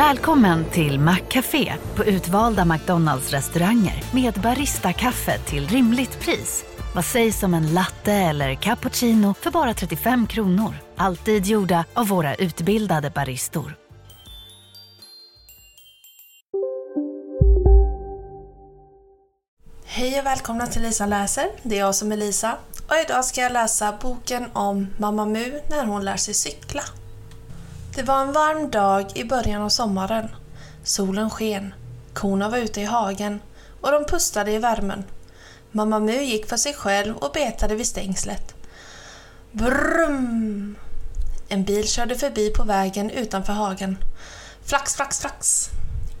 Välkommen till Maccafé på utvalda McDonalds restauranger med Baristakaffe till rimligt pris. Vad sägs om en latte eller cappuccino för bara 35 kronor? Alltid gjorda av våra utbildade baristor. Hej och välkomna till Lisa läser. Det är jag som är Lisa och idag ska jag läsa boken om Mamma Mu när hon lär sig cykla. Det var en varm dag i början av sommaren. Solen sken, korna var ute i hagen och de pustade i värmen. Mamma Mu gick för sig själv och betade vid stängslet. Brum! En bil körde förbi på vägen utanför hagen. Flax, flax, flax!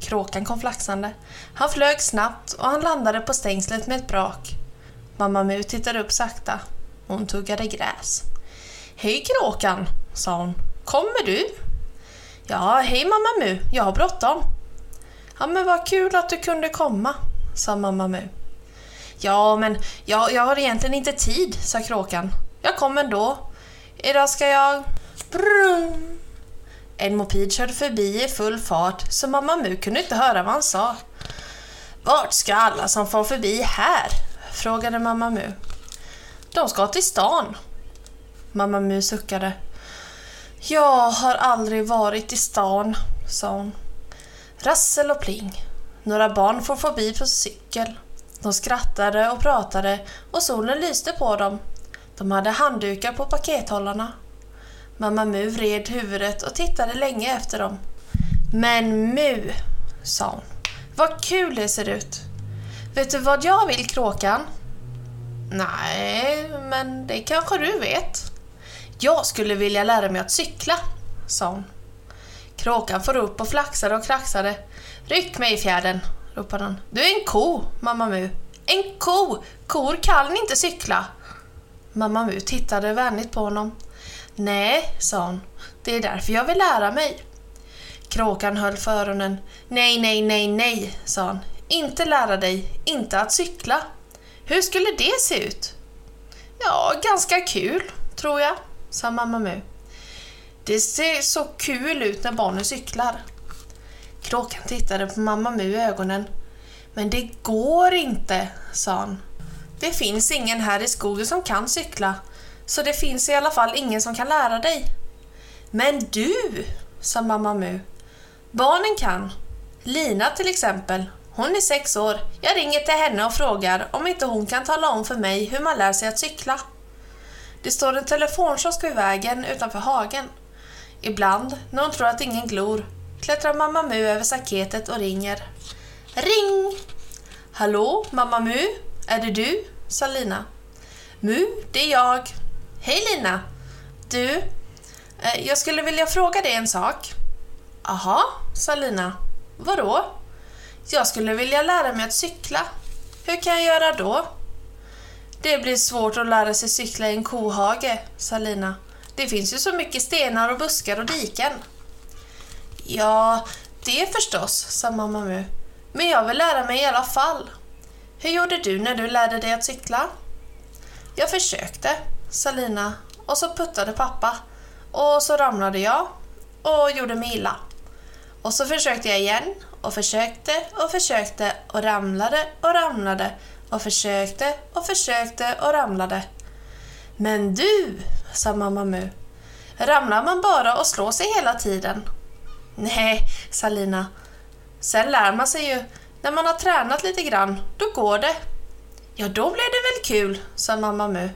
Kråkan kom flaxande. Han flög snabbt och han landade på stängslet med ett brak. Mamma Mu tittade upp sakta. Hon tuggade gräs. Hej kråkan, sa hon. Kommer du? Ja, hej mamma Mu, jag har bråttom. Ja, men vad kul att du kunde komma, sa mamma Mu. Ja, men jag, jag har egentligen inte tid, sa kråkan. Jag kommer ändå. Idag ska jag... Brum. En moped körde förbi i full fart så mamma Mu kunde inte höra vad han sa. Vart ska alla som får förbi här? frågade mamma Mu. De ska till stan. Mamma Mu suckade. Jag har aldrig varit i stan, sa hon. Rassel och pling. Några barn får förbi på cykel. De skrattade och pratade och solen lyste på dem. De hade handdukar på pakethållarna. Mamma Mu vred huvudet och tittade länge efter dem. Men Mu, sa hon. Vad kul det ser ut. Vet du vad jag vill, kråkan? Nej, men det kanske du vet. Jag skulle vilja lära mig att cykla, sa hon. Kråkan får upp och flaxade och kraxade. Ryck mig i fjärden, ropade han. Du är en ko, mamma Mu. En ko! Kor kan inte cykla. Mamma Mu tittade vänligt på honom. Nej, sa hon. Det är därför jag vill lära mig. Kråkan höll för öronen. Nej, nej, nej, nej, sa han. Inte lära dig, inte att cykla. Hur skulle det se ut? Ja, ganska kul, tror jag, sa mamma Mu. Det ser så kul ut när barnen cyklar. Kråkan tittade på mamma Mu i ögonen. Men det går inte, sa han. Det finns ingen här i skogen som kan cykla, så det finns i alla fall ingen som kan lära dig. Men du, sa mamma Mu. Barnen kan. Lina till exempel. Hon är sex år. Jag ringer till henne och frågar om inte hon kan tala om för mig hur man lär sig att cykla. Det står en telefonkiosk vid vägen utanför hagen. Ibland, när hon tror att ingen glor, klättrar mamma Mu över staketet och ringer. Ring! Hallå, mamma Mu? Är det du? sa Lina. Mu, det är jag. Hej Lina! Du, eh, jag skulle vilja fråga dig en sak. Aha, sa Lina. Vadå? Jag skulle vilja lära mig att cykla. Hur kan jag göra då? Det blir svårt att lära sig cykla i en kohage, sa Lina. Det finns ju så mycket stenar och buskar och diken. Ja, det förstås, sa mamma Mu. Men jag vill lära mig i alla fall. Hur gjorde du när du lärde dig att cykla? Jag försökte, sa Lina och så puttade pappa. Och så ramlade jag och gjorde mig illa. Och så försökte jag igen och försökte och försökte och ramlade och ramlade och försökte och försökte och ramlade. Men du, sa mamma Mu, ramlar man bara och slår sig hela tiden? Nej, sa Lina. Sen lär man sig ju. När man har tränat lite grann, då går det. Ja, då blir det väl kul, sa mamma Mu.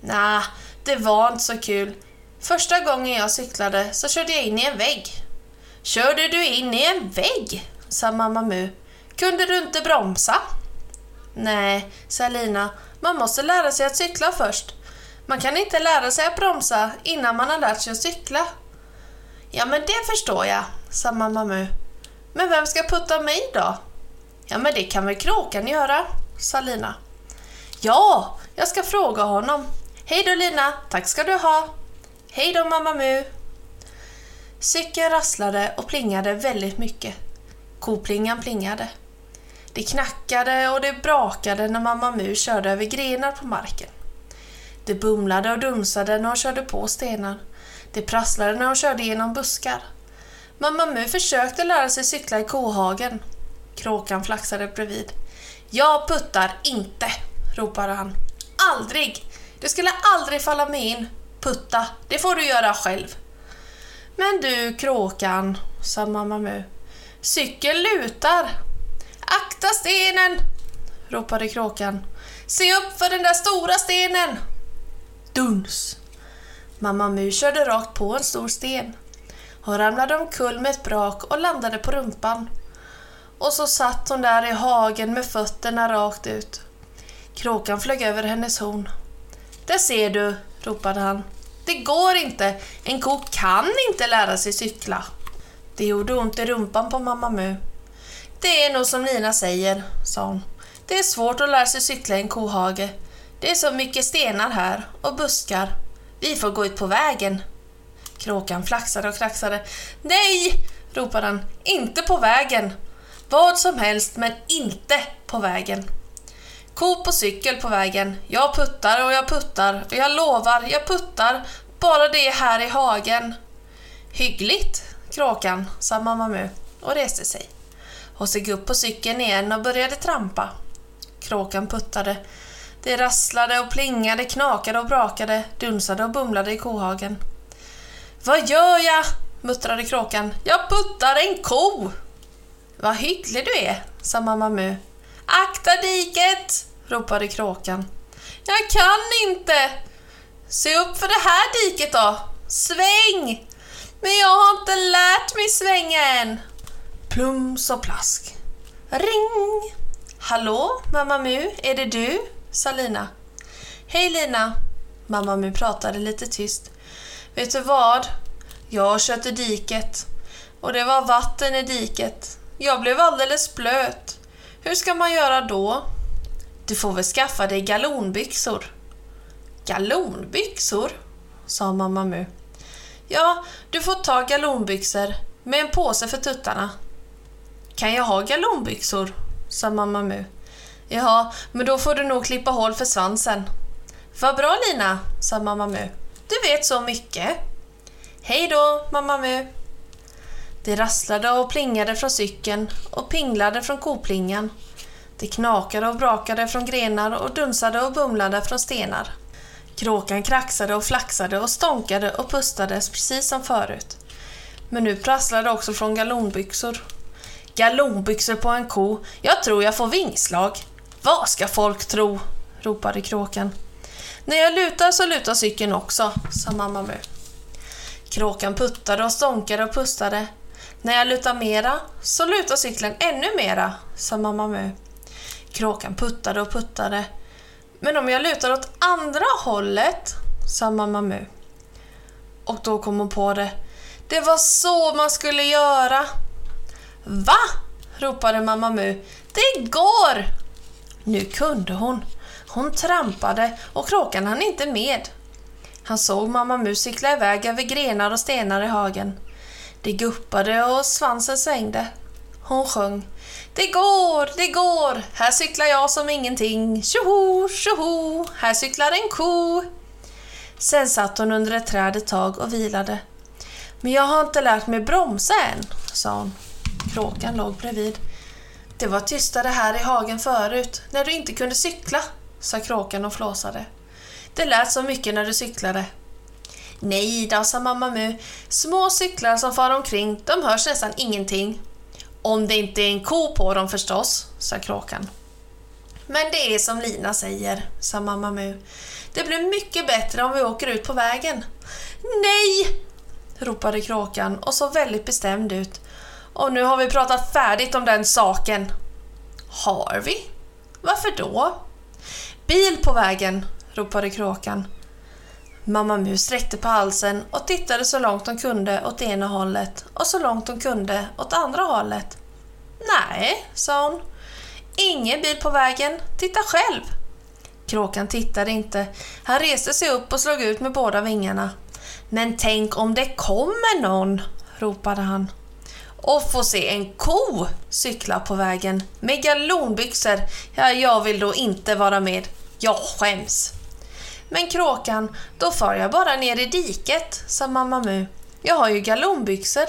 Nej, det var inte så kul. Första gången jag cyklade så körde jag in i en vägg. Körde du in i en vägg? sa mamma Mu. Kunde du inte bromsa? Nej, sa Lina. Man måste lära sig att cykla först. Man kan inte lära sig att bromsa innan man har lärt sig att cykla. Ja, men det förstår jag, sa mamma Mu. Men vem ska putta mig då? Ja, men det kan väl kråkan göra, sa Lina. Ja, jag ska fråga honom. Hej då Lina, tack ska du ha. Hej då mamma Mu. Cykeln rasslade och plingade väldigt mycket. Koplingan plingade. Det knackade och det brakade när mamma Mu körde över grenar på marken. Det bumlade och dunsade när hon körde på stenar. Det prasslade när hon körde genom buskar. Mamma Mu försökte lära sig cykla i kohagen. Kråkan flaxade bredvid. Jag puttar inte, ropade han. Aldrig! Det skulle aldrig falla mig in. Putta, det får du göra själv. Men du, kråkan, sa mamma Mu. Cykeln lutar. Akta stenen, ropade kråkan. Se upp för den där stora stenen! Duns! Mamma Mu körde rakt på en stor sten. Hon ramlade omkull med ett brak och landade på rumpan. Och så satt hon där i hagen med fötterna rakt ut. Kråkan flög över hennes horn. Där ser du, ropade han. Det går inte. En ko kan inte lära sig cykla. Det gjorde ont i rumpan på mamma Mu. Det är nog som Nina säger, sa hon. Det är svårt att lära sig cykla i en kohage. Det är så mycket stenar här och buskar. Vi får gå ut på vägen. Kråkan flaxade och kraxade. Nej, ropade han. Inte på vägen. Vad som helst, men inte på vägen. Ko på cykel på vägen. Jag puttar och jag puttar och jag lovar, jag puttar. Bara det är här i hagen. Hyggligt, kråkan, sa mamma Mu och reste sig. Hon steg upp på cykeln igen och började trampa. Kråkan puttade. Det rasslade och plingade, knakade och brakade, dunsade och bumlade i kohagen. Vad gör jag? muttrade kråkan. Jag puttar en ko! Vad hygglig du är, sa mamma Mu. Akta diket! ropade kråkan. Jag kan inte! Se upp för det här diket då! Sväng! Men jag har inte lärt mig svänga än! Plums och plask. Ring! Hallå, mamma Mu, är det du? sa Lina. Hej Lina! Mamma Mu pratade lite tyst. Vet du vad? Jag kört i diket och det var vatten i diket. Jag blev alldeles blöt. Hur ska man göra då? Du får väl skaffa dig galonbyxor. Galonbyxor? sa mamma Mu. Ja, du får ta galonbyxor med en påse för tuttarna. Kan jag ha galonbyxor? sa mamma Mu. Jaha, men då får du nog klippa hål för svansen. Vad bra Lina, sa mamma Mu. Du vet så mycket. Hej då, mamma Mu. Det rasslade och plingade från cykeln och pinglade från koplingan. Det knakade och brakade från grenar och dunsade och bumlade från stenar. Kråkan kraxade och flaxade och stånkade och pustades precis som förut. Men nu prasslade det också från galonbyxor. Galonbyxor på en ko, jag tror jag får vingslag. Vad ska folk tro? ropade kråkan. När jag lutar så lutar cykeln också, sa mamma Mu. Kråkan puttade och stånkade och pustade. När jag lutar mera så lutar cykeln ännu mera, sa mamma Mu. Kråkan puttade och puttade. Men om jag lutar åt andra hållet, sa mamma Mu. Och då kom hon på det. Det var så man skulle göra. Va? ropade mamma Mu. Det går! Nu kunde hon. Hon trampade och kråkan hann inte med. Han såg mamma Mu cykla iväg över grenar och stenar i hagen. Det guppade och svansen svängde. Hon sjöng. Det går, det går, här cyklar jag som ingenting. Tjoho, tjoho, här cyklar en ko. Sen satt hon under ett träd ett tag och vilade. Men jag har inte lärt mig bromsa än, sa hon. Kråkan låg bredvid. Det var tystare här i hagen förut, när du inte kunde cykla, sa kråkan och flåsade. Det lät så mycket när du cyklade. Nej då, sa mamma Mu. Små cyklar som far omkring, de hörs nästan ingenting. Om det inte är en ko på dem förstås, sa kråkan. Men det är som Lina säger, sa mamma Mu. Det blir mycket bättre om vi åker ut på vägen. Nej! ropade kråkan och såg väldigt bestämd ut. Och nu har vi pratat färdigt om den saken. Har vi? Varför då? Bil på vägen, ropade kråkan. Mamma Mus sträckte på halsen och tittade så långt hon kunde åt ena hållet och så långt hon kunde åt andra hållet. Nej, sa hon. Ingen bil på vägen. Titta själv. Kråkan tittade inte. Han reste sig upp och slog ut med båda vingarna. Men tänk om det kommer någon, ropade han och få se en ko cykla på vägen med galonbyxor. Ja, jag vill då inte vara med. Jag skäms. Men kråkan, då far jag bara ner i diket, sa mamma Mu. Jag har ju galonbyxor.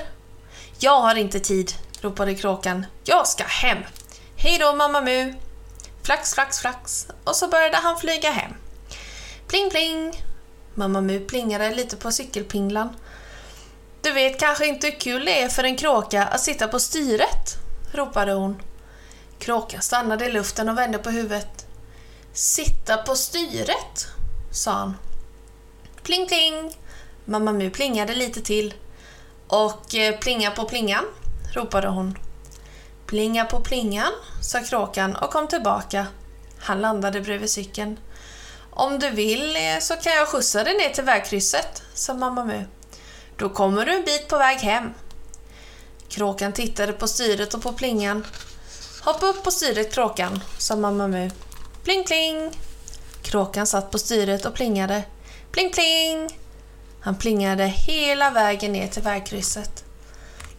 Jag har inte tid, ropade kråkan. Jag ska hem. Hej då mamma Mu. Flax, flax, flax. Och så började han flyga hem. Pling, pling. Mamma Mu plingade lite på cykelpinglan. Du vet kanske inte hur kul det är för en kråka att sitta på styret, ropade hon. Kråkan stannade i luften och vände på huvudet. Sitta på styret, sa han. Pling pling! Mamma Mu plingade lite till. Och eh, plinga på plingan, ropade hon. Plinga på plingan, sa kråkan och kom tillbaka. Han landade bredvid cykeln. Om du vill eh, så kan jag skjutsa dig ner till vägkrysset, sa mamma Mu. Då kommer du en bit på väg hem. Kråkan tittade på styret och på plingan. Hoppa upp på styret kråkan, sa mamma Mu. Pling pling! Kråkan satt på styret och plingade. Pling pling! Han plingade hela vägen ner till vägkrysset.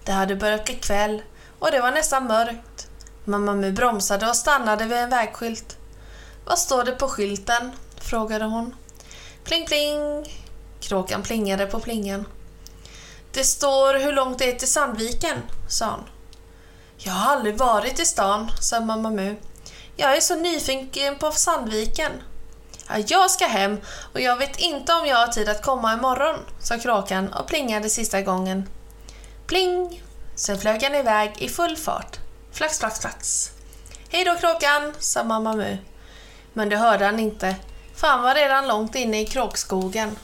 Det hade börjat bli kväll och det var nästan mörkt. Mamma Mu bromsade och stannade vid en vägskylt. Vad står det på skylten? frågade hon. Pling pling! Kråkan plingade på plingan. Det står hur långt det är till Sandviken, sa han. Jag har aldrig varit i stan, sa mamma Mu. Jag är så nyfiken på Sandviken. Ja, jag ska hem och jag vet inte om jag har tid att komma imorgon, sa kråkan och plingade sista gången. Pling! Sen flög han iväg i full fart. Flax, flax, flax. Hej då kråkan, sa mamma Mu. Men det hörde han inte, för han var redan långt inne i kråkskogen.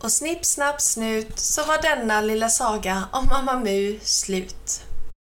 Och snipp, snapp, snut så var denna lilla saga om Mamma Mu slut.